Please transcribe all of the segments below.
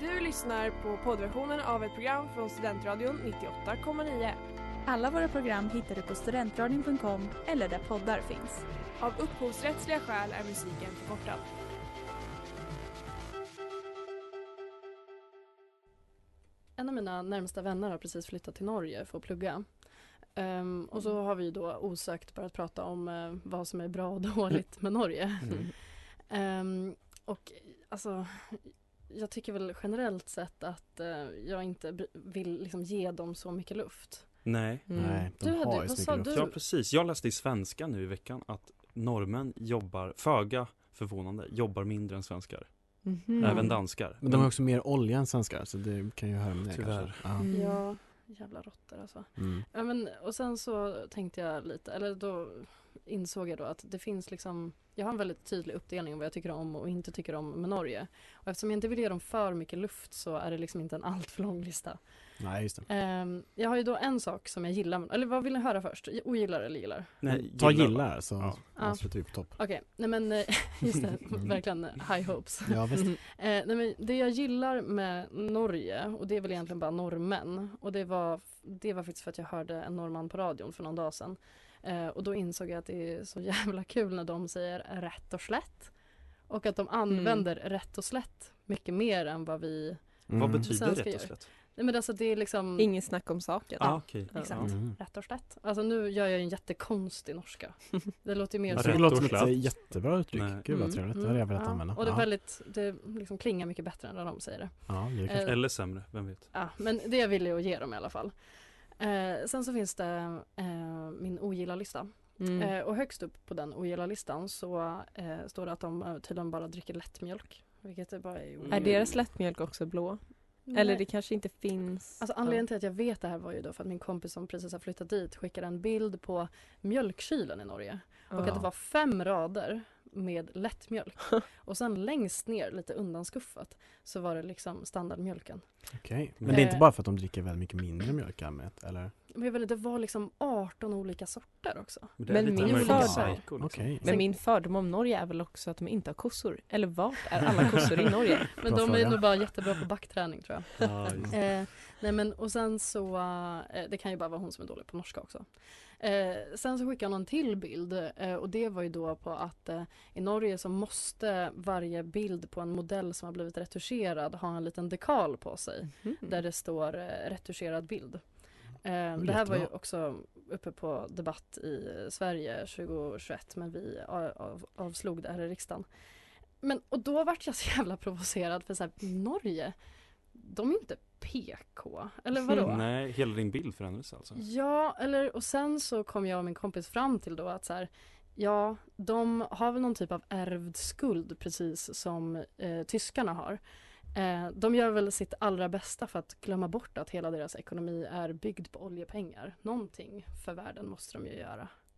Du lyssnar på poddversionen av ett program från Studentradion 98,9. Alla våra program hittar du på studentradion.com eller där poddar finns. Av upphovsrättsliga skäl är musiken förkortad. En av mina närmsta vänner har precis flyttat till Norge för att plugga. Ehm, och så har vi då osökt börjat prata om eh, vad som är bra och dåligt med Norge. Mm. Ehm, och alltså, jag tycker väl generellt sett att eh, jag inte vill liksom ge dem så mycket luft. Nej. Nej, de Du hade- har ju vad så mycket du? luft. Ja precis, jag läste i svenska nu i veckan att norrmän jobbar, föga förvånande, jobbar mindre än svenskar. Mm. Även danskar. Men de har också mer olja än svenskar så det kan ju höra med det Tyvärr. Mm. Ja, jävla råttor alltså. Mm. Ja, men, och sen så tänkte jag lite, eller då insåg jag då att det finns liksom Jag har en väldigt tydlig uppdelning av vad jag tycker om och inte tycker om med Norge. Och eftersom jag inte vill ge dem för mycket luft så är det liksom inte en alltför lång lista. Nej just det. Ehm, jag har ju då en sak som jag gillar, eller vad vill ni höra först? Ogillar eller gillar? Nej, Ta gillar. gillar så Ja. avslutar vi på topp. Okej, nej men eh, just det, Mm. verkligen high hopes. Ja visst. Eh, nej men det jag gillar med Norge, och det är väl egentligen bara norrmän, och det var, det var faktiskt för att jag hörde en norrman på radion för någon dag sedan. Eh, och då insåg jag att det är så jävla kul när de säger rätt och slätt. Och att de använder rätt och slätt mycket mer än vad vi, Mm. Vad betyder rätt och slätt? nej men alltså det är liksom Inget snack om saken. Ah, okej. exakt. Mm. Rätt och slätt. Alltså nu gör jag en jättekonstig norska. Det låter ju mer Det rätt låter och som ett slätt. jättebra uttryck. Nej. Gud vad Mm, trevligt. Det mm, hade jag velat ja. använda. Och det är väldigt, det liksom klingar mycket bättre än när de säger det. Ja, det. Eh, Eller sämre, vem vet? Ja, men det vill jag ge dem i alla fall. Eh, sen så finns det eh, min ogilla-lista. Mm. Eh, och högst upp på den ogilla-listan så eh, står det att de eh, tydligen bara dricker lättmjölk. Vilket är bara är Är deras lättmjölk också blå? Eller det kanske inte finns? Alltså anledningen till att jag vet det här var ju då för att min kompis som precis har flyttat dit skickade en bild på mjölkkylen i Norge. Och att det var fem rader med lättmjölk. Och sen längst ner, lite undanskuffat, så var det liksom standardmjölken. Okej. Men det är inte Eh. bara för att de dricker väldigt mycket mindre mjölk i allmänhet, eller? Men jag vet inte, det var liksom 18 olika sorter också. Men min Psycho, liksom. Okej. Men min fördom om Norge är väl också att de inte har kossor? Eller vart är alla kossor i Norge? Men de är nog bara jättebra på backträning tror jag. Ja, just. Eh, nej men och sen så, eh, det kan ju bara vara hon som är dålig på norska också. Eh, sen så skickade hon en till bild eh, och det var ju då på att eh, i Norge så måste varje bild på en modell som har blivit retuscherad ha en liten dekal på sig Mhm. där det står eh, retuscherad bild. Eh, det här var ju också uppe på debatt i Sverige 2021 men vi av, avslog det här i riksdagen. Men, och då vart jag så jävla provocerad för så här, Norge, de är inte PK, eller vadå? Nej, hela din bild förändrades alltså? Ja, eller och sen så kom jag och min kompis fram till då att så här, ja, de har väl någon typ av ärvd skuld precis som eh, tyskarna har. Eh, de gör väl sitt allra bästa för att glömma bort att hela deras ekonomi är byggd på oljepengar. Någonting för världen måste de ju göra.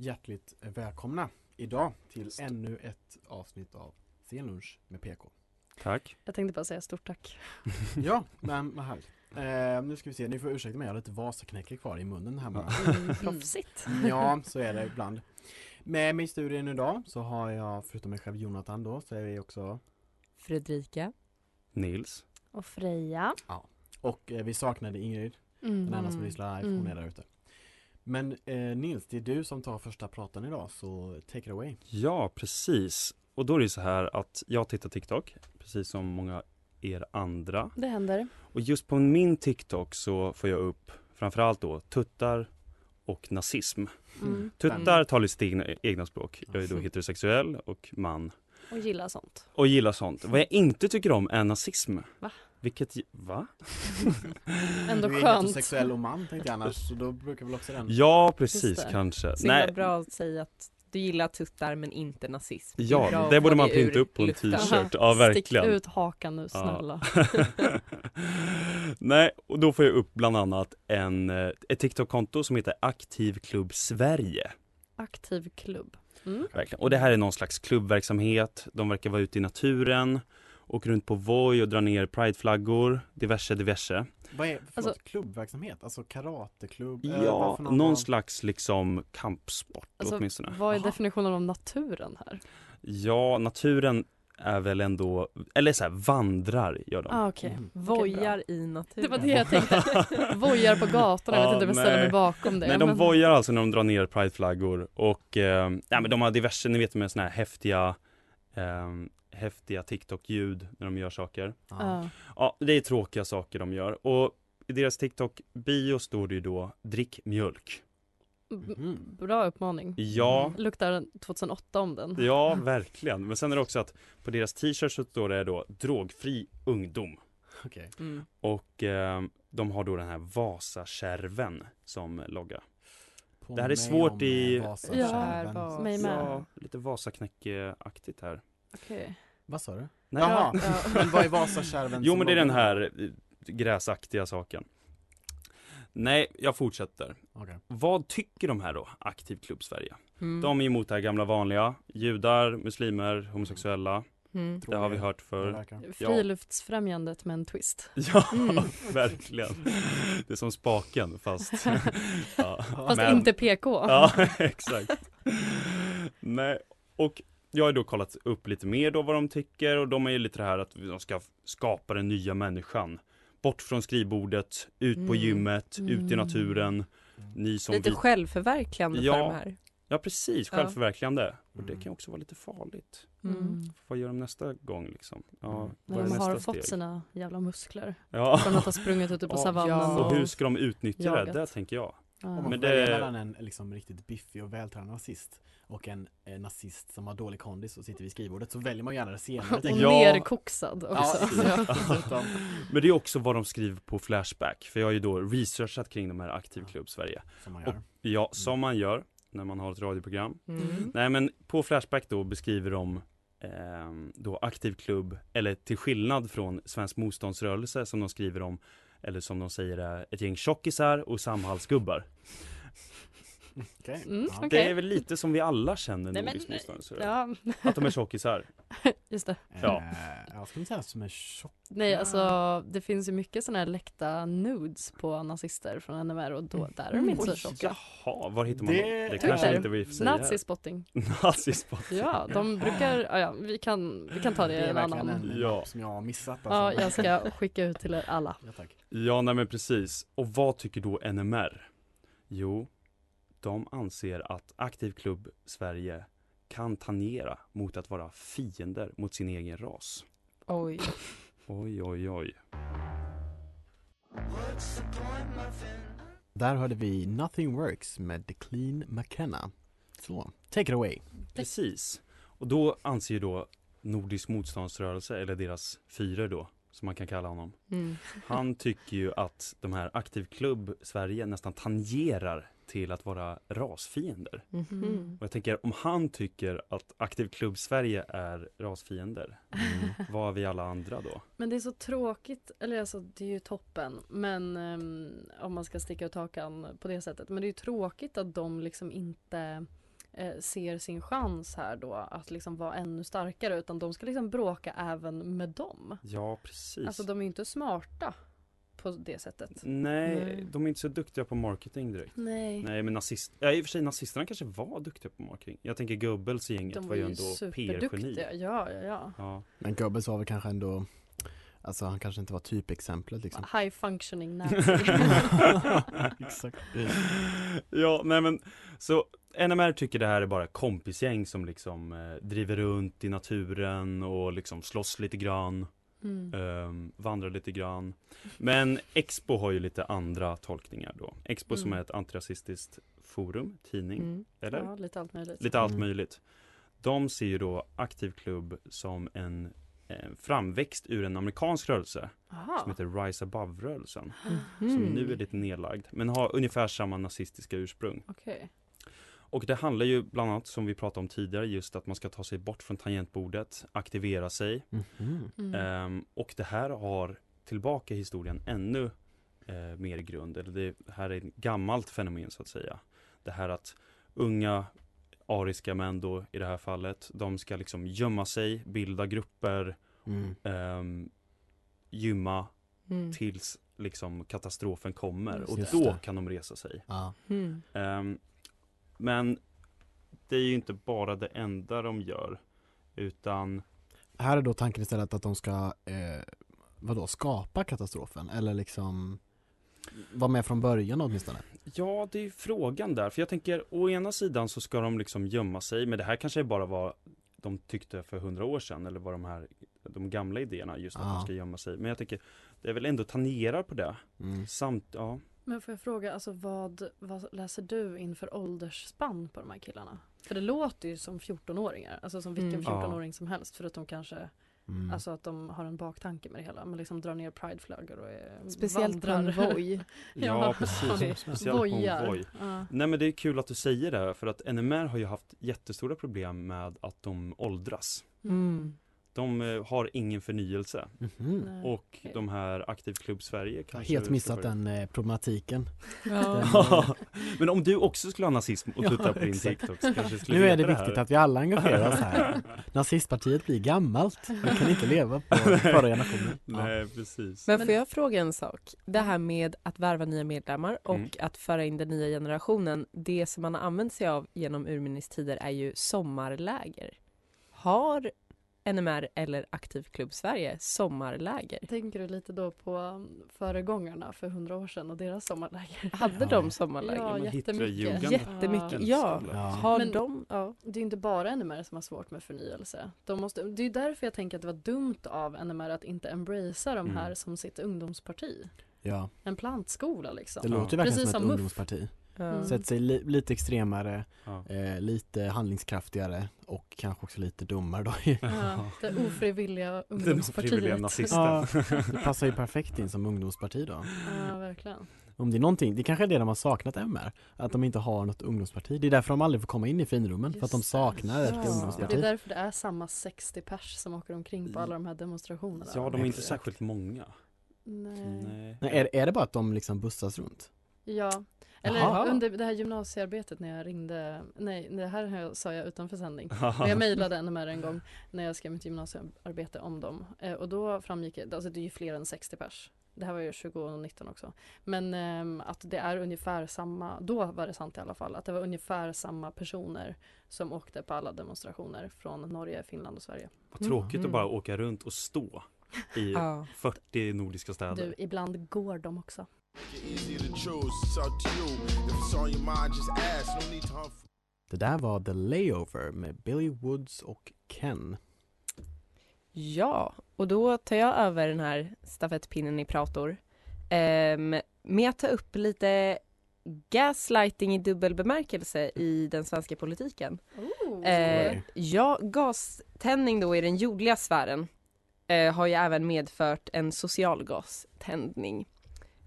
Hjärtligt välkomna idag till ännu ett avsnitt av Scenlunch med PK. Tack. Jag tänkte bara säga stort tack. Ja, men vad härligt. Eh, nu ska vi se, ni får ursäkta mig, jag har lite Vasaknäcke kvar i munnen här bara. Mm, proffsigt. Ja, så är det ibland. Med mig i studion idag så har jag, förutom mig själv Jonathan då, så är vi också Fredrika. Nils. Och Freja. Och eh, vi saknade Ingrid, den enda som lyssnar live, hon är där ute. Men eh, Nils, det är du som tar första pratan idag, så take it away. Ja, precis. Och då är det så här att jag tittar TikTok, precis som många er andra. Det händer. Och just på min TikTok så får jag upp framförallt då tuttar och nazism. Mm. Tuttar talar sitt egna, egna språk. Jag är då heterosexuell och man. Och gillar sånt. Och gillar sånt. Vad jag inte tycker om är nazism. Va? Vilket, va? Ändå du är skönt. heterosexuell och man tänkte jag annars, så då brukar väl också den Ja, precis kanske. Så Nej, bra att säga att Du gillar tuttar men inte nazism. Ja, Bra det borde man printa upp på en t-shirt. Ja, verkligen. Stick ut hakan nu, Ja. snälla. Nej, och då får jag upp bland annat en, eh, ett TikTok-konto som heter Aktivklubb Sverige. Aktiv klubb. Mm. Verkligen. Och det här är någon slags klubbverksamhet. De verkar vara ute i naturen, åker runt på Voi och drar ner prideflaggor, diverse, diverse. Vad är förlåt, Alltså- klubbverksamhet? Alltså karateklubb? Ja, någon någon slags liksom kampsport Alltså, åtminstone. vad är definitionen av naturen här? Ja, naturen är väl ändå, eller så här, vandrar gör de. Ah, okej. Mm. Vojar i naturen. Det var det jag tänkte. Vojar på gatorna, jag vet inte om jag ställer mig bakom det. Nej, de men- vojar alltså när de drar ner prideflaggor och eh, ja, men de har diverse, ni vet med såna här häftiga eh, häftiga TikTok-ljud när de gör saker. Ja. Ja, det är tråkiga saker de gör och i deras TikTok-bio står det ju då drick mjölk. B- Bra uppmaning. Ja, Luktar 2008 om den. ja verkligen. Men sen är det också att på deras t-shirt så står det då drogfri ungdom. Okej. Mm. Och eh, de har då den här Vasakärven som logga. Det här är svårt i- Vasakärven. Ja, med. Ja, lite Vasaknäcke-aktigt här. Okej. Vad sa du? Nej. Jaha, Ja. men vad är Vasakärven? Jo men det är den här eh, gräsaktiga saken. Nej, jag fortsätter. Okej. Vad tycker de här då, Aktiv Klubb Sverige? Mm. De är emot det här gamla vanliga, judar, muslimer, homosexuella. Mm. Det har vi hört för. Friluftsfrämjandet med en twist. Ja, Mm. verkligen. Det är som spaken fast... ja. Fast Men- inte PK. Ja, exakt. Nej, och jag har då kollat upp lite mer då vad de tycker och de är ju lite det här att de ska skapa den nya människan. Bort från skrivbordet, ut på Mm. gymmet, ut i Mm. naturen. Ni som Lite vi... självförverkligande Ja. för de här. Ja precis, Ja. självförverkligande. Och det Mm. kan också vara lite farligt. Mm. Vad gör de nästa gång liksom? Ja, Mm. När är de nästa har fått steg? sina jävla muskler. Ja. Från att ha sprungit ute på Ja, savannen. ja. Och hur ska de utnyttja Jagat. det? Det tänker jag. Ja. Om man Men det- mellan en liksom riktigt biffig och vältränad nazist och en eh, nazist som har dålig kondis och sitter vid skrivbordet så väljer man gärna det senare. Och jag. Ja. nerkoksad Ja, också. dessutom. Men det är också vad de skriver på Flashback. För jag har ju då researchat kring de här Aktivklubb Sverige. Som man Och gör. ja, som man gör när man har ett radioprogram. Mm. Nej men på Flashback då beskriver de ehm, då aktiv klubb, eller till skillnad från Svensk motståndsrörelse som de skriver om, eller som de säger eh, ett gäng tjockisar och samhällsgubbar. Okej. Mm, Ja. okej. Det är väl lite som vi alla känner Nej, Nordisk motståndsrörelse. Ja, Att de är tjockisar. just det. Ja. Eh, jag skulle inte säga som är tjock. Nej, alltså det finns ju mycket sådana här läckta nudes på nazister från NMR och då, där är de inte så tjocka. Jaha, var hittar man Det- dem? Det kanske inte vi får säga. Nazispotting. Nazispot. Ja, de brukar, ja, ja, vi kan, vi kan ta det, Det i är en annan. en Ja. ja. som jag har missat. Ja, Alltså. jag ska skicka ut till er alla. Ja, tack. Ja, nej men precis. Och vad tycker då NMR? Jo, de anser att Aktiv Klubb Sverige kan tangera mot att vara fiender mot sin egen ras. Oj. Oj, oj, oj. Där hörde vi Nothing Works med The Clean McKenna. Så, take it away. Precis. Och då anser ju då Nordisk motståndsrörelse, eller deras fyra då, som man kan kalla honom. Mm. Han tycker ju att de här Aktiv Klubb Sverige nästan tangerar till att vara rasfiender. Mhm. Och jag tänker, om han tycker att Aktiv Klubb Sverige är rasfiender, vad är vi alla andra då? Men det är så tråkigt, eller alltså det är ju toppen, men ehm, om man ska sticka ut hakan på det sättet. Men det är ju tråkigt att de liksom inte eh, ser sin chans här då att liksom vara ännu starkare utan de ska liksom bråka även med dem. Ja, precis. Alltså de är ju inte smarta på det sättet. Nej, Nej. de är inte så duktiga på marketing direkt. Nej. Nej, men nazist... Ja, i och för sig nazisterna kanske var duktiga på marketing. Jag tänker Goebbels gänget De var ju ändå superduktiga. PR-geni. Ja, ja, ja. Ja. Men Goebbels var väl kanske ändå Alltså han kanske inte var typexemplet liksom. High functioning nazi. Exakt. ja, nej men så NMR tycker det här är bara kompisgäng som liksom eh, driver runt i naturen och liksom slåss lite grann, Mm. ehm, vandrar lite grann. Men Expo har ju lite andra tolkningar då. Expo som Mm. är ett antirasistiskt forum, tidning, Mm. eller? Ja, lite allt möjligt. Lite allt Mm. möjligt. De ser ju då Aktiv Klubb som en eh, framväxt ur en amerikansk rörelse Aha. som heter Rise Above-rörelsen. Som nu är lite nedlagd, men har ungefär samma nazistiska ursprung. Okej. Och det handlar ju bland annat som vi pratade om tidigare just att man ska ta sig bort från tangentbordet, aktivera sig. Mhm. Mm. Ehm, och det här har tillbaka i historien ännu eh, mer grund, eller det här är ett gammalt fenomen så att säga. Det här att unga ariska män då i det här fallet, de ska liksom gömma sig, bilda grupper, Mm. ehm, gymma Mm. tills liksom katastrofen kommer Just och då kan de resa sig. Ja. Mm. Men det är ju inte bara det enda de gör utan Här är då tanken istället att de ska, eh, vadå, skapa katastrofen eller liksom vara med från början åtminstone. Ja, det är ju frågan där. För jag tänker, å ena sidan så ska de liksom gömma sig, men det här kanske bara var de tyckte för hundra år sedan, eller var de här, de gamla idéerna, just att Ja. de ska gömma sig. Men jag tänker, det är väl ändå tangerar på det. Mm. Samt, ja. Men får jag fråga, alltså vad, vad läser du inför åldersspann på de här killarna? För det låter ju som 14-åringar, alltså som vilken Mm. 14-åring som helst förutom kanske Mm. Alltså att de har en baktanke med det hela, men liksom drar ner prideflaggor och är, Speciellt på vandrar. en Voi. Ja, Ja. precis. Speciellt Vojar. konvoj. Ja. Nej men det är kul att du säger det, för att NMR har ju haft jättestora problem med att de åldras. Mm. De eh, har ingen förnyelse. Mhm. Nej. Och de här Aktiv Klubb Sverige Jag har kanske helt missat den eh, problematiken. Ja. Ja, men om du också skulle ha nazism och Ja, tutta på din exakt. TikTok så kanske skulle Nu är det veta viktigt att vi alla engagerar oss här. Nazistpartiet blir gammalt. Vi kan inte leva på förra generationen. Ja. Nej, precis. Men får jag fråga en sak? Det här med att värva nya medlemmar och Mm. att föra in den nya generationen. Det som man har använt sig av genom urminnes tider är ju sommarläger. Har NMR eller Aktiv Klubb Sverige sommarläger? Tänker du lite då på um, föregångarna för hundra år sedan och deras sommarläger? Hade de sommarläger? Ja, jättemycket. Jättemycket, Ja. ja. Ja. Har Men- de? Ja. Det är inte bara NMR som har svårt med förnyelse. De måste, det är därför jag tänker att det var dumt av NMR att inte embracea de här Mm. som sitt ungdomsparti. ja, En plantskola liksom. det Ja. låter ju verkligen Precis som ett ungdomsparti. Ja. Mm. Sätter sig li- lite extremare, Ja. eh, lite handlingskraftigare och kanske också lite dummare då. Ja, det ofrivilliga Den ungdomspartiet. ofrivilliga nazisten. Ja, det passar ju perfekt in som ungdomsparti då. Ja, verkligen. Om det är någonting, det kanske är det de har saknat MR, att de inte har något ungdomsparti. Det är därför de aldrig får komma in i finrummen, för att de Just det. saknar ett Ja, ungdomsparti. Det är därför det är samma 60 pers som åker omkring på alla de här demonstrationerna. Ja, de är inte särskilt många. Nej. Nej. Nej, är, är det bara att de liksom bussas runt? Ja, eller Jaha. under det här gymnasiearbetet när jag ringde, nej det här sa jag utanför sändning. Men jag mejlade NMR en gång när jag skrev mitt gymnasiearbete om dem. Eh, och då framgick det, alltså det är ju fler än 60 pers. Det här var ju 2019 också. Men ehm, att det är ungefär samma, då var det sant i alla fall, att det var ungefär samma personer som åkte på alla demonstrationer från Norge, Finland och Sverige. Vad tråkigt Mhm. att bara åka runt och stå i Ja. 40 nordiska städer. Du, ibland går de också. Det där var The Layover med Billy Woods och Ken. Ja, och då tar jag över den här stafettpinnen i prator ehm, med att ta upp lite gaslighting i dubbel bemärkelse i den svenska politiken. Eh, Oj. ja, gaständning då i den jordliga sfären eh, har ju även medfört en social gaständning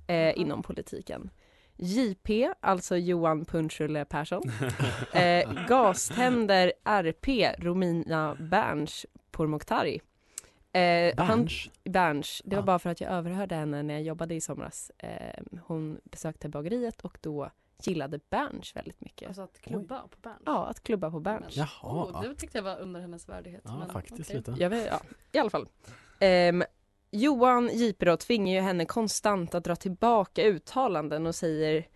eh, inom politiken. JP, alltså Johan Punchulle Persson, eh, gaständer RP Romina Berns Pourmokhtari. Eh, han- Berns? Berns. Det var Ah. bara för att jag överhörde henne när jag jobbade i somras. Eh, hon besökte bageriet och då gillade Berns väldigt mycket. Alltså att klubba på Berns. Ja, att klubba på Berns. Jaha. Oh, det tyckte jag var under hennes värdighet. Ja, men faktiskt okej. lite. Jag vet, ja, i alla fall. Ehm, Johan då tvingar ju henne konstant att dra tillbaka uttalanden och säger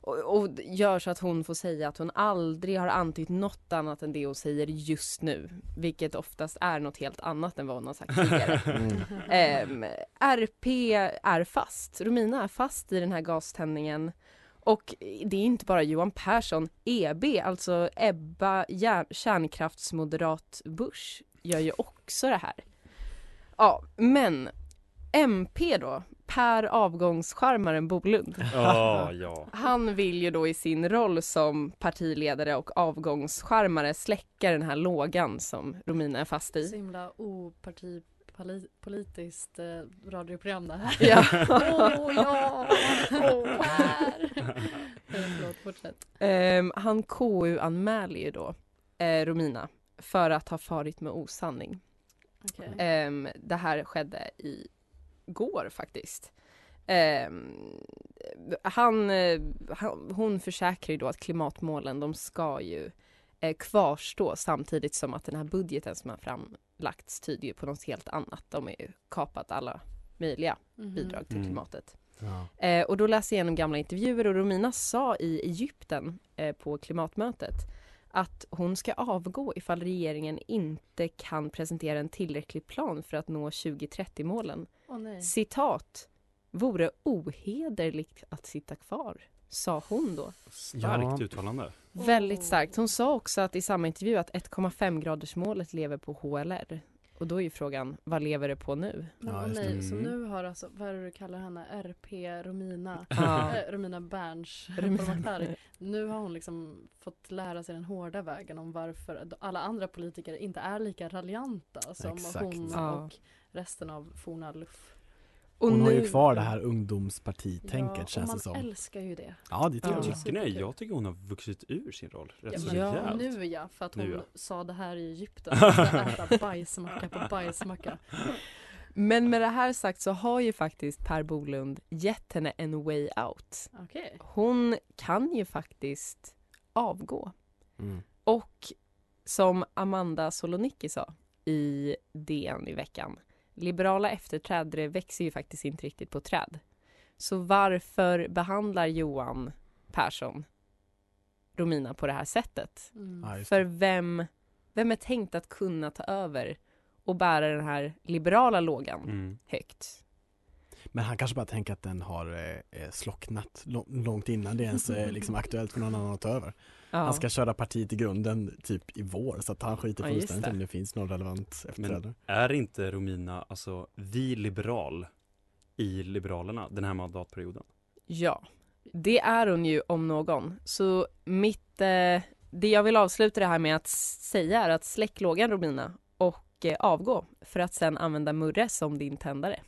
och, och gör så att hon får säga att hon aldrig har antytt något annat än det hon säger just nu. Vilket oftast är något helt annat än vad hon har sagt tidigare. Mm. Ehm, RP är fast. Romina är fast i den här gaständningen. Och det är inte bara Johan Persson. EB, alltså Ebba kärnkraftsmoderat Bush, gör ju också det här. Ja, men MP då, Per avgångscharmaren Bolund. Ja, ja. Han vill ju då i sin roll som partiledare och avgångscharmare släcka den här lågan som Romina är fast Så i. himla oparti poli- politiskt eh, radioprogram det här. Ja. Åh ja! Åh, här! Förlåt, fortsätt. Ehm, han KU-anmäler ju då eh, Romina för att ha farit med osanning. Okej. Ehm, det här skedde i går faktiskt. Ehm, han, eh, han, hon försäkrar ju då att klimatmålen de ska ju eh, kvarstå samtidigt som att den här budgeten som har framlagts tyder ju på något helt annat. De har ju kapat alla möjliga Mhm. bidrag till Mm. klimatet. Ja. Eh, och då läste jag igenom gamla intervjuer och Romina sa i Egypten eh, på klimatmötet att hon ska avgå ifall regeringen inte kan presentera en tillräcklig plan för att nå 2030-målen. Åh nej. Citat. Vore ohederligt att sitta kvar, sa hon då. Starkt Ja. uttalande. Väldigt starkt. Hon sa också att i samma intervju att 1,5 gradersmålet lever på HLR. Och då är ju frågan, vad lever det på nu? Men, Ja, nej, det. så Mm. nu har alltså, vad är det du kallar henne, RP Romina, Ja. eh, Romina Berns Romina-. Nu har hon liksom fått lära sig den hårda vägen om varför alla andra politiker inte är lika raljanta som Exakt. hon Ja. och resten av forna luff. Och Hon har ju nu- kvar det här ungdomspartitänket ja, känns man det som. älskar ju det. Ja det tror Ja. jag. Tycker ni? Jag tycker hon har vuxit ur sin roll rätt Ja, så men Ja. Nu ja, för att hon Nu, ja. sa det här i Egypten. Äta bajsmacka på bajsmacka. Men med det här sagt så har ju faktiskt Per Bolund gett henne en way out. Okej. Hon kan ju faktiskt avgå. Mm. Och som Amanda Solonicki sa i DN i veckan, liberala efterträdare växer ju faktiskt inte riktigt på träd. Så varför behandlar Johan Persson Romina på det här sättet? Mm. Ja, just För vem, vem är tänkt att kunna ta över och bära den här liberala lågan Mm. högt? Men han kanske bara tänker att den har eh, eh, slocknat lång, långt innan det ens är liksom aktuellt för någon annan att ta över. Ja. Han ska köra partiet i grunden typ i vår så att han skiter Ja, fullständigt det. om det finns någon relevant efterträdare. Är inte Romina, alltså vi liberal i Liberalerna den här mandatperioden? Ja, det är hon ju om någon. Så mitt, eh, det jag vill avsluta det här med att säga är att släck lågan Romina och eh, avgå för att sen använda Murre som din tändare.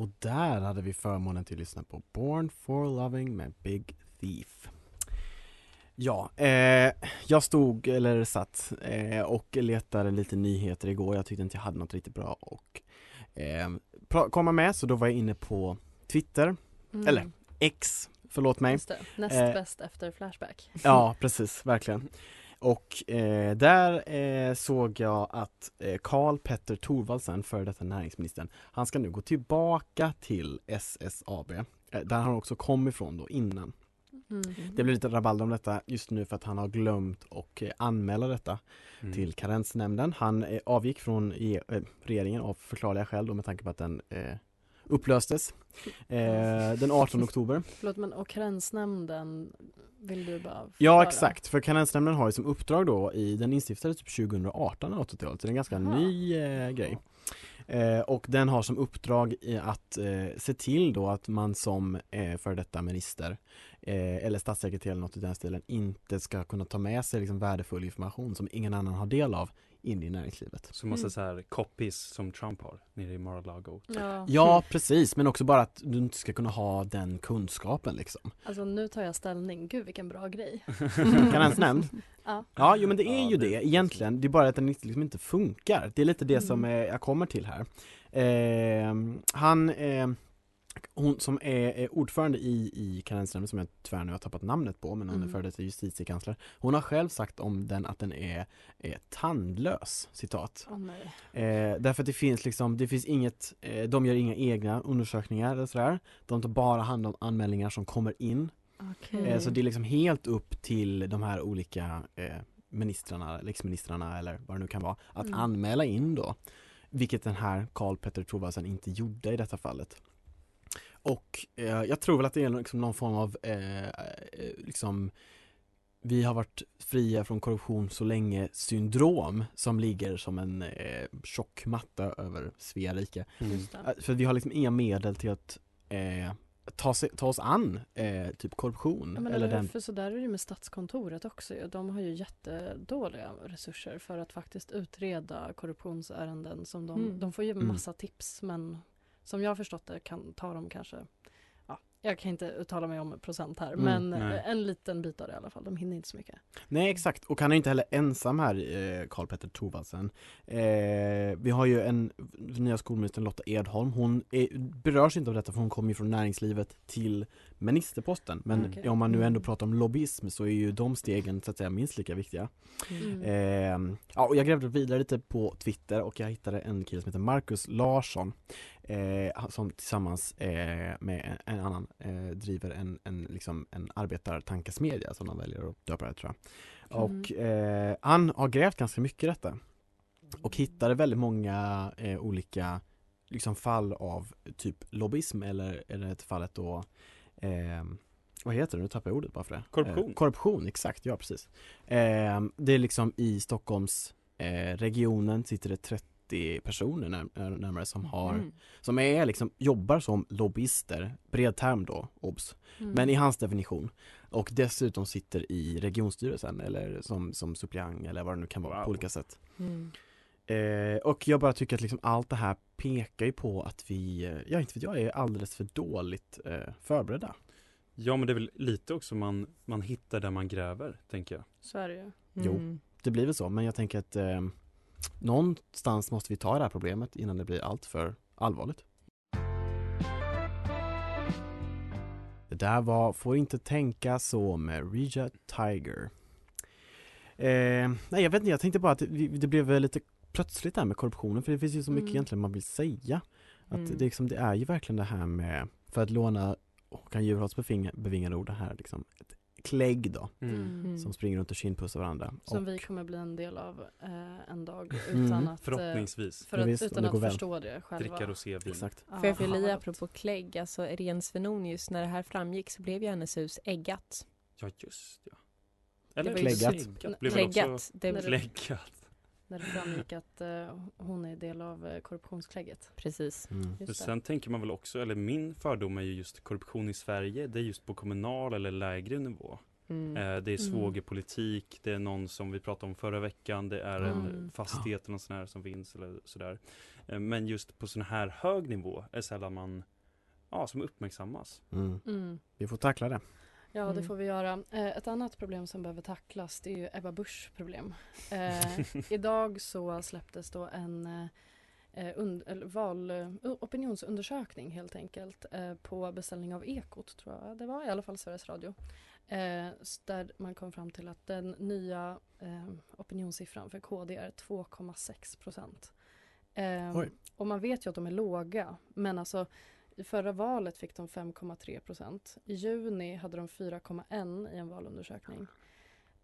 Och där hade vi förmånen till att lyssna på Born for Loving med Big Thief. Ja, eh, jag stod, eller satt, eh, och letade lite nyheter igår. Jag tyckte inte jag hade något riktigt bra och eh, komma med, så då var jag inne på Twitter, Mm. eller X, förlåt mig. Just det. Näst Eh, bäst efter Flashback. Ja, precis, verkligen. Och eh, där eh, såg jag att eh, Karl Petter Thorvaldsen, före detta näringsministern, han ska nu gå tillbaka till SSAB, eh, där han också kom ifrån då innan. Mm. Det blir lite rabalder om detta just nu för att han har glömt och eh, anmäla detta Mm. till karensnämnden. Han avgick från eh, regeringen av förklarliga skäl då med tanke på att den eh, upplöstes eh, den 18 oktober. Förlåt men och karensnämnden vill du bara Ja förklara? exakt, för karensnämnden har ju som uppdrag då i, den instiftades typ 2018 eller 80-talet, så det är en ganska Aha. ny eh, grej. Eh, och den har som uppdrag i att eh, se till då att man som eh, för detta minister eh, eller statssekreterare eller något i den stilen inte ska kunna ta med sig liksom värdefull information som ingen annan har del av in i näringslivet. Så måste Mm. så här copies som Trump har nere i Mar-a-Lago. Ja. Ja precis, men också bara att du inte ska kunna ha den kunskapen liksom. Alltså nu tar jag ställning. Gud vilken bra grej. Karensnämnd? Ja. Ja, jo men det är Ja, ju det- det egentligen. Det är bara att den inte- liksom inte funkar. Det är lite det som Mm. eh, jag kommer till här. Eh, han, eh, hon som är, ordförande i, i karensnämnden som jag tyvärr nu har tappat namnet på, men hon är Mm. före detta justitiekansler. Hon har själv sagt om den att den är, är tandlös, citat. Nej. Eh, därför att det finns liksom, det finns inget, eh, de gör inga egna undersökningar eller sådär. De tar bara hand om anmälningar som kommer in. Okej. Eh, Så det är liksom helt upp till de här olika eh, ministrarna, riksministrarna eller vad det nu kan vara, att Mm. anmäla in då. Vilket den här Karl Petter Thorvaldsen inte gjorde i detta fallet. Och eh, jag tror väl att det är liksom någon form av eh, eh, liksom vi har varit fria från korruption så länge syndrom som ligger som en eh, tjock matta över Svea rike. Mm. Eh, För vi har liksom inga medel till att eh, ta, sig, ta oss an eh, typ korruption Ja, men eller den För så där är det med Statskontoret också. De har ju jättedåliga resurser för att faktiskt utreda korruptionsärenden som de, Mm. de får ju Mm. massa tips men som jag har förstått det kan ta dem kanske Ja, jag kan inte uttala mig om procent här Mm, men nej. eh, en liten bit av det i alla fall. De hinner inte så mycket. Nej exakt, och han är inte heller ensam här, eh, Karl Petter Thorvaldsen. Eh, vi har ju en nya skolministern Lotta Edholm, hon är, berörs inte av detta för hon kommer ju från näringslivet till ministerposten. Men Okej. om man nu ändå Mm. pratar om lobbyism så är ju de stegen så att säga minst lika viktiga. Mm. Eh, ja, och jag grävde vidare lite på Twitter och jag hittade en kille som heter Marcus Larsson eh, som tillsammans eh, med en, en annan eh, driver en, en, liksom en arbetartankesmedja som de väljer att döpa det tror jag. Mm. Och eh, han har grävt ganska mycket i detta och hittade väldigt många eh, olika liksom fall av typ lobbyism eller, eller ett fallet då eh, vad heter det? Nu tappar jag ordet bara för det. Korruption. Eh, korruption, exakt, ja precis. Eh, det är liksom i Stockholms eh, regionen sitter det 30 personer när, närmare som har, Mm. som är liksom, jobbar som lobbyister, bred term då, obs. Mm. Men i hans definition. Och dessutom sitter i regionstyrelsen eller som, som suppleant eller vad det nu kan vara Wow. på olika sätt. Mm. Eh, och jag bara tycker att liksom allt det här pekar ju på att vi, eh, ja inte vet jag, är alldeles för dåligt eh, förberedda. Ja men det är väl lite också man, man hittar där man gräver, tänker jag. Så är det ju. Jo. Mm. Det blir väl så, men jag tänker att eh, någonstans måste vi ta det här problemet innan det blir allt för allvarligt. Det där var Får inte tänka så med Regia Tiger. Eh, nej jag vet inte, jag tänkte bara att det, det blev väl lite plötsligt där med korruptionen för det finns ju så mycket Mm. egentligen man vill säga. Att Mm. det, liksom, det är ju verkligen det här med, för att låna Håkan Juholts bevinga- bevingade ord, det här liksom, ett klägg då, Mm. som springer runt och kindpussar varandra. Som Och- vi kommer bli en del av eh, en dag Mm. utan att, eh, Förhoppningsvis. för Ja, att, visst, utan det att väl. förstå det själva. Dricka rosévin. Exakt. Ja, Får jag i vad apropå klägg, alltså Irene Svenonius, när det här framgick så blev ju hennes hus äggat. Ja just ja. Eller Kläggat. Kläggat. Blev väl Kläggat. också Det, När det- kläggat. När det framgick att eh, hon är del av eh, korruptionsklägget. precis. Mm. Just sen tänker man väl också, eller min fördom är ju just korruption i Sverige, det är just på kommunal eller lägre nivå. Mm. Eh, det är Mm. svågerpolitik, det är någon som vi pratade om förra veckan, det är en Mm. fastighet eller sån här som finns eller sådär. Eh, men just på sån här hög nivå är sällan man, ja, som uppmärksammas. Mm. Mm. Vi får tackla det. Ja, det Mm. får vi göra. Eh, ett annat problem som behöver tacklas det är ju Ebba Buschs problem. Eh, idag så släpptes då en eh, und- eller val, eh, opinionsundersökning helt enkelt eh, på beställning av Ekot tror jag det var, i alla fall Sveriges Radio. Eh, där man kom fram till att den nya eh, opinionssiffran för KD är 2,6 procent. Eh, och man vet ju att de är låga, men alltså i förra valet fick de 5,3 procent. I juni hade de 4,1 i en valundersökning.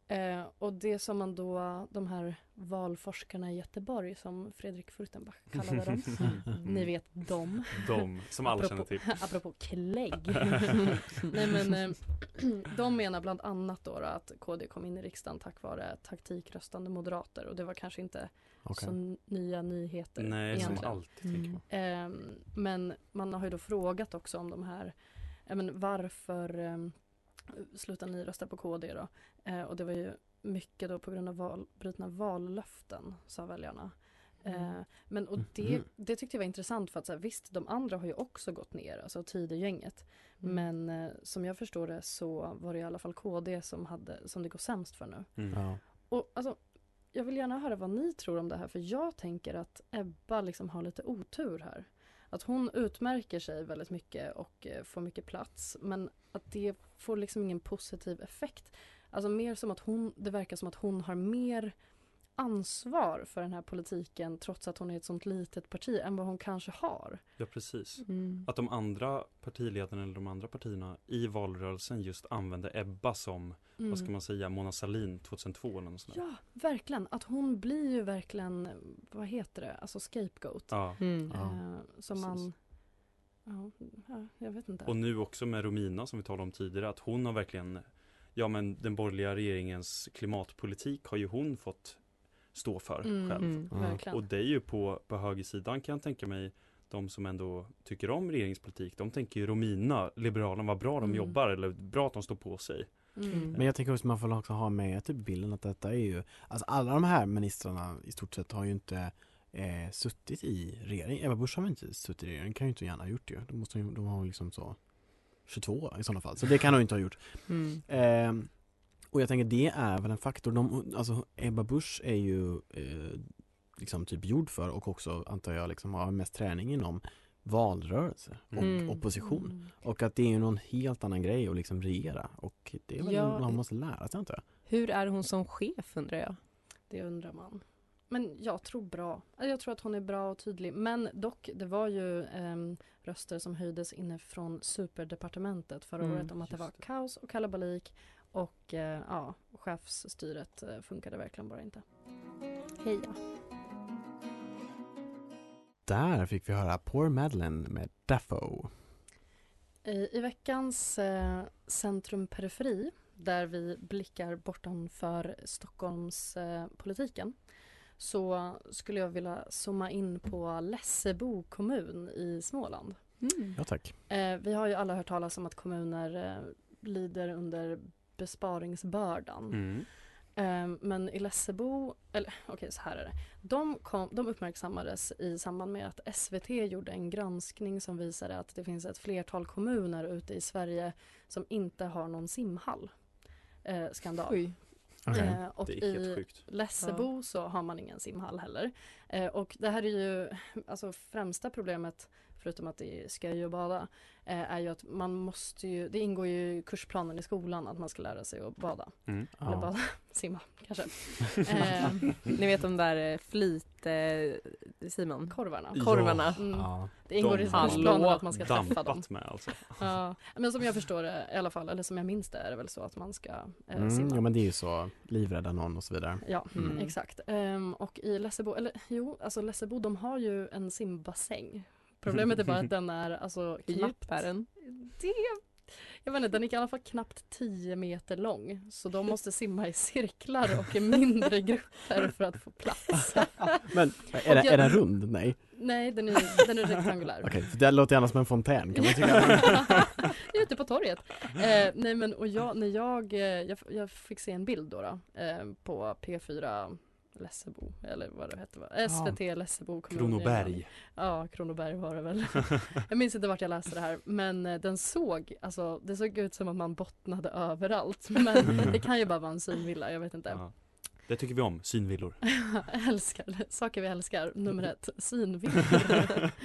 Eh, och det som man då, de här valforskarna i Göteborg som Fredrik Furtenbach kallade dem. Ni vet dem. De, som alla känner till. Apropå klägg. Nej men eh, de menar bland annat då, då att KD kom in i riksdagen tack vare taktikröstande moderater och det var kanske inte Så n- nya nyheter Nej, som egentligen. alltid tänker man. Ehm, men man har ju då frågat också om de här, ja, men varför um, slutar ni rösta på KD då? Eh, och det var ju mycket då på grund av val, brutna vallöften, sa väljarna. Eh, men och det, Mhm. det tyckte jag var intressant för att så här, visst, de andra har ju också gått ner, alltså Tidögänget. Mm. Men eh, som jag förstår det så var det i alla fall KD som, hade, som det går sämst för nu. Mm. Ja. Och alltså, jag vill gärna höra vad ni tror om det här för jag tänker att Ebba liksom har lite otur här. Att hon utmärker sig väldigt mycket och eh, får mycket plats men att det får liksom ingen positiv effekt. Alltså mer som att hon, det verkar som att hon har mer ansvar för den här politiken trots att hon är ett sånt litet parti än vad hon kanske har. Ja, precis. Mm. Att de andra partiledarna eller de andra partierna i valrörelsen just använde Ebba som, Mm. vad ska man säga, Mona Sahlin 2002 eller något sånt där. Ja, verkligen. Att hon blir ju verkligen, vad heter det, alltså scapegoat. Ja. Mm. Eh, som man, ja, ja, jag vet inte. Och nu också med Romina som vi talade om tidigare, att hon har verkligen, ja men den borgerliga regeringens klimatpolitik har ju hon fått stå för Mm, själv. Mm. Och det är ju på, på högersidan kan jag tänka mig, de som ändå tycker om regeringspolitik, de tänker ju Romina, Liberalerna, vad bra de Mm. jobbar eller bra att de står på sig. Mm. Men jag tänker också att man får också ha med typ bilden att detta är ju, alltså alla de här ministrarna i stort sett har ju inte eh, suttit i regering. Ebba Busch har väl inte suttit i regering, kan ju inte gärna ha gjort det. De, måste, ju- de har liksom så 22 i sådana fall, så det kan hon inte ha gjort. Mm. Eh, och jag tänker det är väl en faktor, de, alltså Ebba Busch är ju eh, liksom typ gjord för och också antar jag liksom har mest träning inom valrörelse och Mm. opposition. Mm. Och att det är ju någon helt annan grej att liksom regera och det är väl Ja. man måste lära sig antar jag. Hur är hon som chef undrar jag? Det undrar man. Men jag tror bra. Jag tror att hon är bra och tydlig. Men dock, det var ju ehm, röster som höjdes inifrån superdepartementet förra Mm, året om att det var kaos och kalabalik och eh, ja, chefsstyret eh, funkade verkligen bara inte. Heja. Där fick vi höra Poor Madeleine med Dafoe. I, i veckans eh, Centrum Periferi där vi blickar bortanför Stockholmspolitiken eh, politiken, så skulle jag vilja zooma in på Lessebo kommun i Småland. Mm. Ja tack. Eh, vi har ju alla hört talas om att kommuner eh, lider under besparingsbördan. Mm. Eh, men i Lessebo, eller okej så här är det. De, kom, de uppmärksammades i samband med att SVT gjorde en granskning som visade att det finns ett flertal kommuner ute i Sverige som inte har någon simhall. Eh, skandal. Oj. Okej. Eh, och Det är helt i. Lessebo så har man ingen simhall heller. Eh, och det här är ju, alltså främsta problemet, förutom att det sköj att bada, eh, är ju att man måste ju, det ingår ju i kursplanen i skolan att man ska lära sig att bada. Mm. Eller Ja. bada, simma kanske. eh, Ni vet de där eh, flit, eh, Simon? korvarna. Korvarna. Mm. Ja. Det ingår i De kursplanen har att man ska träffa dem. Med alltså. Ja, men som jag förstår det i alla fall, eller som jag minns det är det väl så att man ska eh, Mm, simma. ja men det är ju så, livrädda någon och så vidare. Ja, Mm. exakt. Ehm, och i Lessebo, eller jo, alltså Lessebo de har ju en simbassäng. Problemet är bara att den är alltså knappt... är den? Det, jag vet inte, den är i alla fall knappt 10 meter lång. Så de måste simma i cirklar och i mindre grupper för att få plats. Men är, det, jag- är den rund? Nej. Nej, den är, den är rektangulär. Okej, för det låter gärna som en fontän kan man tycka. Ute på torget. Eh, nej men och jag, när jag, eh, jag, jag fick se en bild då, då eh, på P4 Lessebo, eller vad det hette, va? SVT Lessebo kommun. Kronoberg. Ja, Kronoberg var det väl. jag minns inte vart jag läste det här, men eh, den såg, alltså det såg ut som att man bottnade överallt. Men det kan ju bara vara en synvilla, jag vet inte. Ja. Det tycker vi om, synvillor. älskar, saker vi älskar. Nummer ett, synvillor.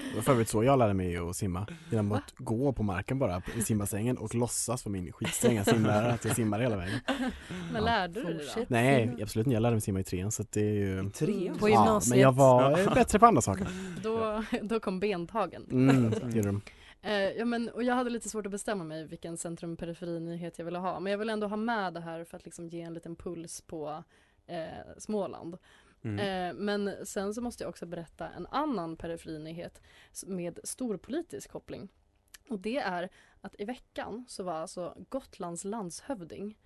Det var för övrigt så jag lärde mig att simma. Genom att gå på marken bara i simbassängen och låtsas för min skitstränga simlärare att jag simmar hela vägen. Men Ja. lärde du dig då? Nej, absolut inte. Jag lärde mig simma i trean så att det är ju... Trean? På Ja, gymnasiet? men jag var bättre på andra saker. Då, då kom bentagen. Mm, det gjorde de. Eh, ja, men, och jag hade lite svårt att bestämma mig vilken centrum periferi nyhet jag ville ha. Men jag vill ändå ha med det här för att liksom ge en liten puls på eh, Småland. Mm. Eh, men sen så måste jag också berätta en annan periferinyhet med stor politisk koppling. Och det är att i veckan så var alltså Gotlands landshövding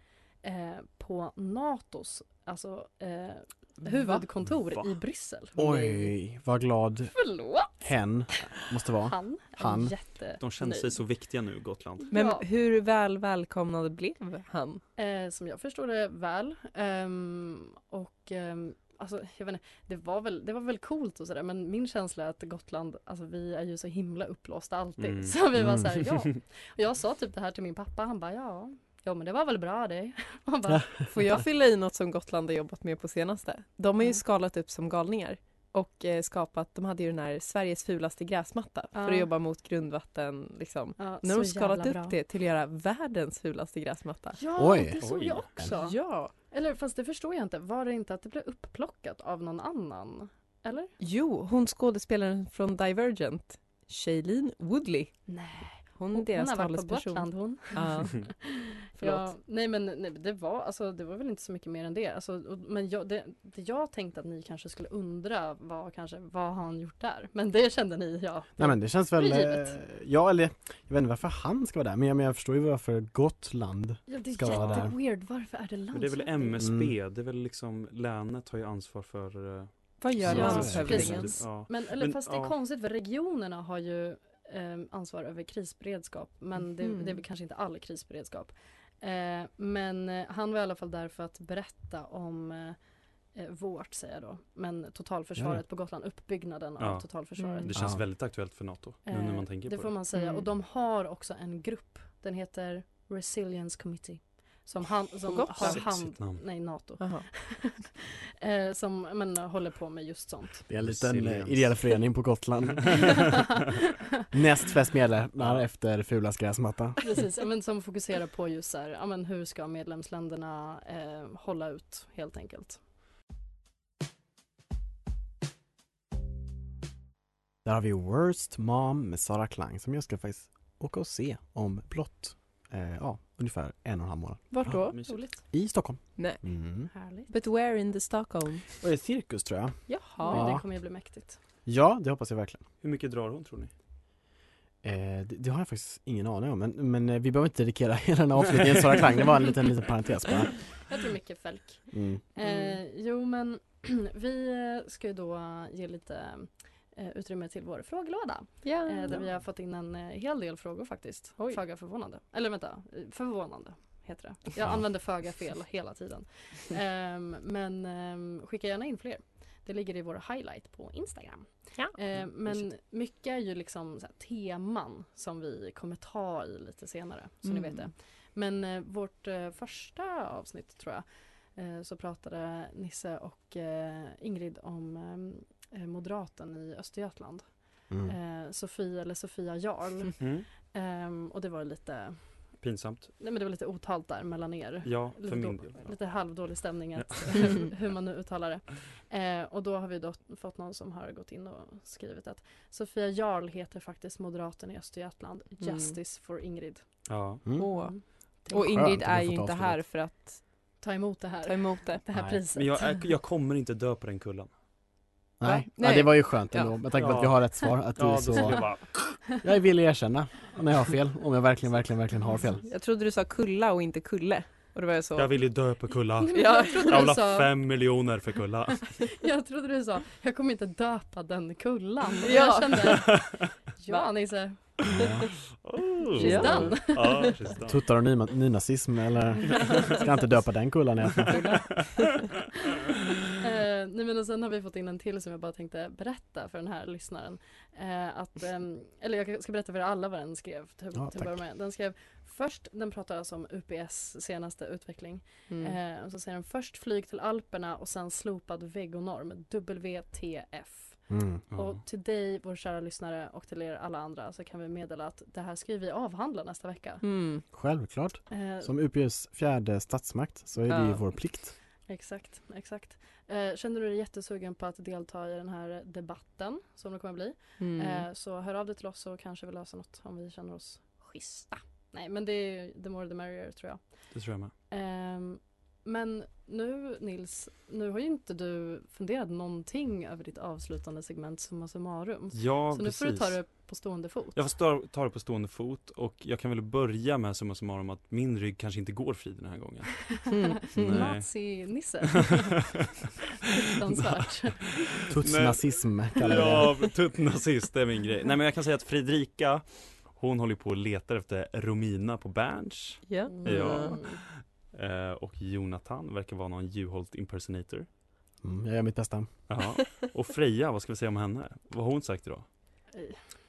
eh, på NATOs alltså, eh, huvudkontor Va? i Bryssel. Oj, vad glad Förlåt! hen måste vara. Han Han. jätte De känner sig så viktiga nu, Gotland. Men Ja. hur väl välkomnad blev han? Eh, som jag förstår det väl. Ehm, och ehm, alltså, jag vet inte, det var väl, det var väl coolt och sådär men min känsla är att Gotland, alltså vi är ju så himla uppblåsta alltid. Mm. Så vi var Mm. såhär, ja. Och jag sa typ det här till min pappa, han bara ja. Ja men det var väl bra det. Bara, Får jag fylla i något som Gotland har jobbat med på senaste? De har ju skalat upp som galningar och eh, skapat, de hade ju den här Sveriges fulaste gräsmatta för Ja. att jobba mot grundvatten liksom. ja, Nu har de skalat upp bra. det till att göra världens fulaste gräsmatta. Ja, Oj. det såg Oj. jag också. Ja! Eller fast det förstår jag inte, var det inte att det blev uppplockat av någon annan? Eller? Jo, hon skådespelaren från Divergent, Shailene Woodley. Nej. Hon är Hon, deras har varit på talesperson. Gotland hon. Ja. Ja, nej men nej, det var alltså det var väl inte så mycket mer än det. Alltså, och, men jag, det, det jag tänkte att ni kanske skulle undra var kanske vad har han gjort där? Men det kände ni ja. Nej men det känns väl, Det är eh, ja eller jag vet inte varför han ska vara där men jag, men jag förstår ju varför Gotland ja det är ska vara där. jätteweird. Varför är det Men det är väl? MSB, Mm. det är väl liksom länet har ju ansvar för eh, Vad gör Ja, landshövdingen? Ja. Men, eller, Men, fast det är ja. konstigt för regionerna har ju eh, ansvar över krisberedskap men det, Mhm. det är väl kanske inte all krisberedskap. Eh, men eh, han var i alla fall där för att berätta om eh, eh, vårt säger jag då, men totalförsvaret Ja, på Gotland, uppbyggnaden Ja. av totalförsvaret. Mm. Det känns Ja. väldigt aktuellt för NATO, nu när man tänker det på får det. man säga Mm. och de har också en grupp, den heter Resilience Committee. Som, han, som har hand, nej NATO. eh, som men, håller på med just sånt. Det är en liten eh, ideell förening på Gotland. Näst flest medlemmar efter Fulas gräsmatta. Precis, men som fokuserar på just så här, ja, men hur ska medlemsländerna eh, hålla ut helt enkelt. Där har vi Worst Mom med Sara Klang som jag ska faktiskt åka och se om blott, eh, ja, ungefär en och en halv månad. Vart då? Roligt. I Stockholm. Nej. Mm. Härligt. But where in the Stockholm? Och det är cirkus tror jag. Jaha. det kommer ju bli mäktigt. Ja, det hoppas jag verkligen. Hur mycket drar hon tror ni? Eh, det, det har jag faktiskt ingen aning om, men, men eh, vi behöver inte dedikera hela den här avslutningen Sara Klang, det var en liten, liten parentes bara. Jag tror mycket Felk. Mm. Eh, jo men vi ska ju då ge lite utrymme till vår frågelåda. Eh, där vi har fått in en eh, hel del frågor faktiskt. Oj. Föga förvånande. Eller vänta, eh, förvånande heter det. Jag Ja. använder föga fel hela tiden. Ehm, men ehm, skicka gärna in fler. Det ligger i vår highlight på Instagram. Ja. Ehm, men mycket är ju liksom så här, teman som vi kommer ta i lite senare. Så ni Mm. vet det. Men eh, vårt eh, första avsnitt tror jag eh, så pratade Nisse och eh, Ingrid om eh, moderaten i Östergötland. Mm. Eh, Sofia eller Sofia Jarl. Mm. Ehm, och det var lite, Pinsamt. nej men det var lite otalt där mellan er. Ja, för Lite, min då, del. Ja. lite halvdålig stämning att, Ja. hur man nu uttalar det. Eh, och då har vi då fått någon som har gått in och skrivit att Sofia Jarl heter faktiskt moderaten i Östergötland. Mm. Justice for Ingrid. Ja. Mm. Mm. Och Skönt Ingrid är ju inte här för att Ta emot det här. ta emot det. det här Nej. priset. Men jag, jag kommer inte dö på den kullen. Nej. Va? Ja, Nej. det var ju skönt Ja. ändå med tanke på Ja. att vi har rätt svar. Att du Ja, är då skulle jag så... bara... Jag vill erkänna när jag har fel, om jag verkligen, verkligen, verkligen har fel. Jag trodde du sa kulla och inte kulle. Och det var jag så. Jag vill ju dö på kulla. Ja. jag, trodde Jag du vill ha sa, fem miljoner för kulla. jag trodde du sa, jag kommer inte döpa den kullan. Ja. Jag kände, ja Nisse, Oh. she's Ja. done. Ja, she's done. Tuttar och nynazism eller ska jag inte döpa den kullan i alla fall. Eh, nej men och sen har vi fått in en till som jag bara tänkte berätta för den här lyssnaren. Eh, att, ehm, eller jag ska berätta för er alla vad den skrev till, Ja, till att tack. börja med. Den skrev först, den pratar alltså om UPS senaste utveckling. Mm. Eh, och så säger den först flyg till Alperna och sen slopad vegonorm, WTF. Mm. Och till dig, vår kära lyssnare och till er alla andra så kan vi meddela att det här ska vi avhandla nästa vecka. Mm. Självklart. Eh, Som UPS fjärde statsmakt så är det ju Ja. vår plikt. Exakt, exakt. Eh, känner du dig jättesugen på att delta i den här debatten som det kommer bli Mm. eh, så hör av dig till oss så kanske vi löser något om vi känner oss schyssta. Nej men det är the more the merrier tror jag. Det tror jag med. Ehm, men nu Nils, nu har ju inte du funderat någonting över ditt avslutande segment summa summarum. Ja, så nu precis. får du ta det på stående fot. Jag får stå- ta det på stående fot och jag kan väl börja med summa summarum att min rygg kanske inte går fri den här gången. Mm. Nej. Nazi-nisse. Fruktansvärt. Tutsnazism kallar. Ja, tuttnazist, det är min grej. Nej men jag kan säga att Fredrika Hon håller på och letar efter Romina på Berns Ja. Ja. eh, Och Jonathan verkar vara någon Juholt impersonator Mm, jag gör mitt bästa. Ja. Och Freja, vad ska vi säga om henne? Vad har hon sagt idag?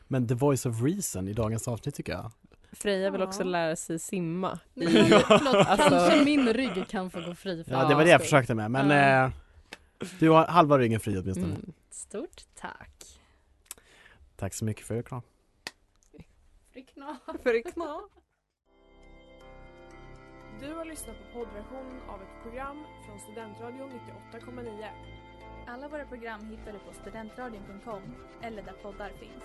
Men the voice of reason i dagens avsnitt tycker jag. Freja vill Ja. också lära sig simma. Men, förlåt, Alltså- kanske min rygg kan få gå fri för Ja, det var det jag försökte med, men Ja. eh, du har halva ryggen fri åtminstone. Mm. Stort tack. Tack så mycket för er kram. Frikna. Frikna. Du har lyssnat på poddversionen av ett program från Studentradion 98,9. Alla våra program hittar du på studentradion.com eller där poddar finns.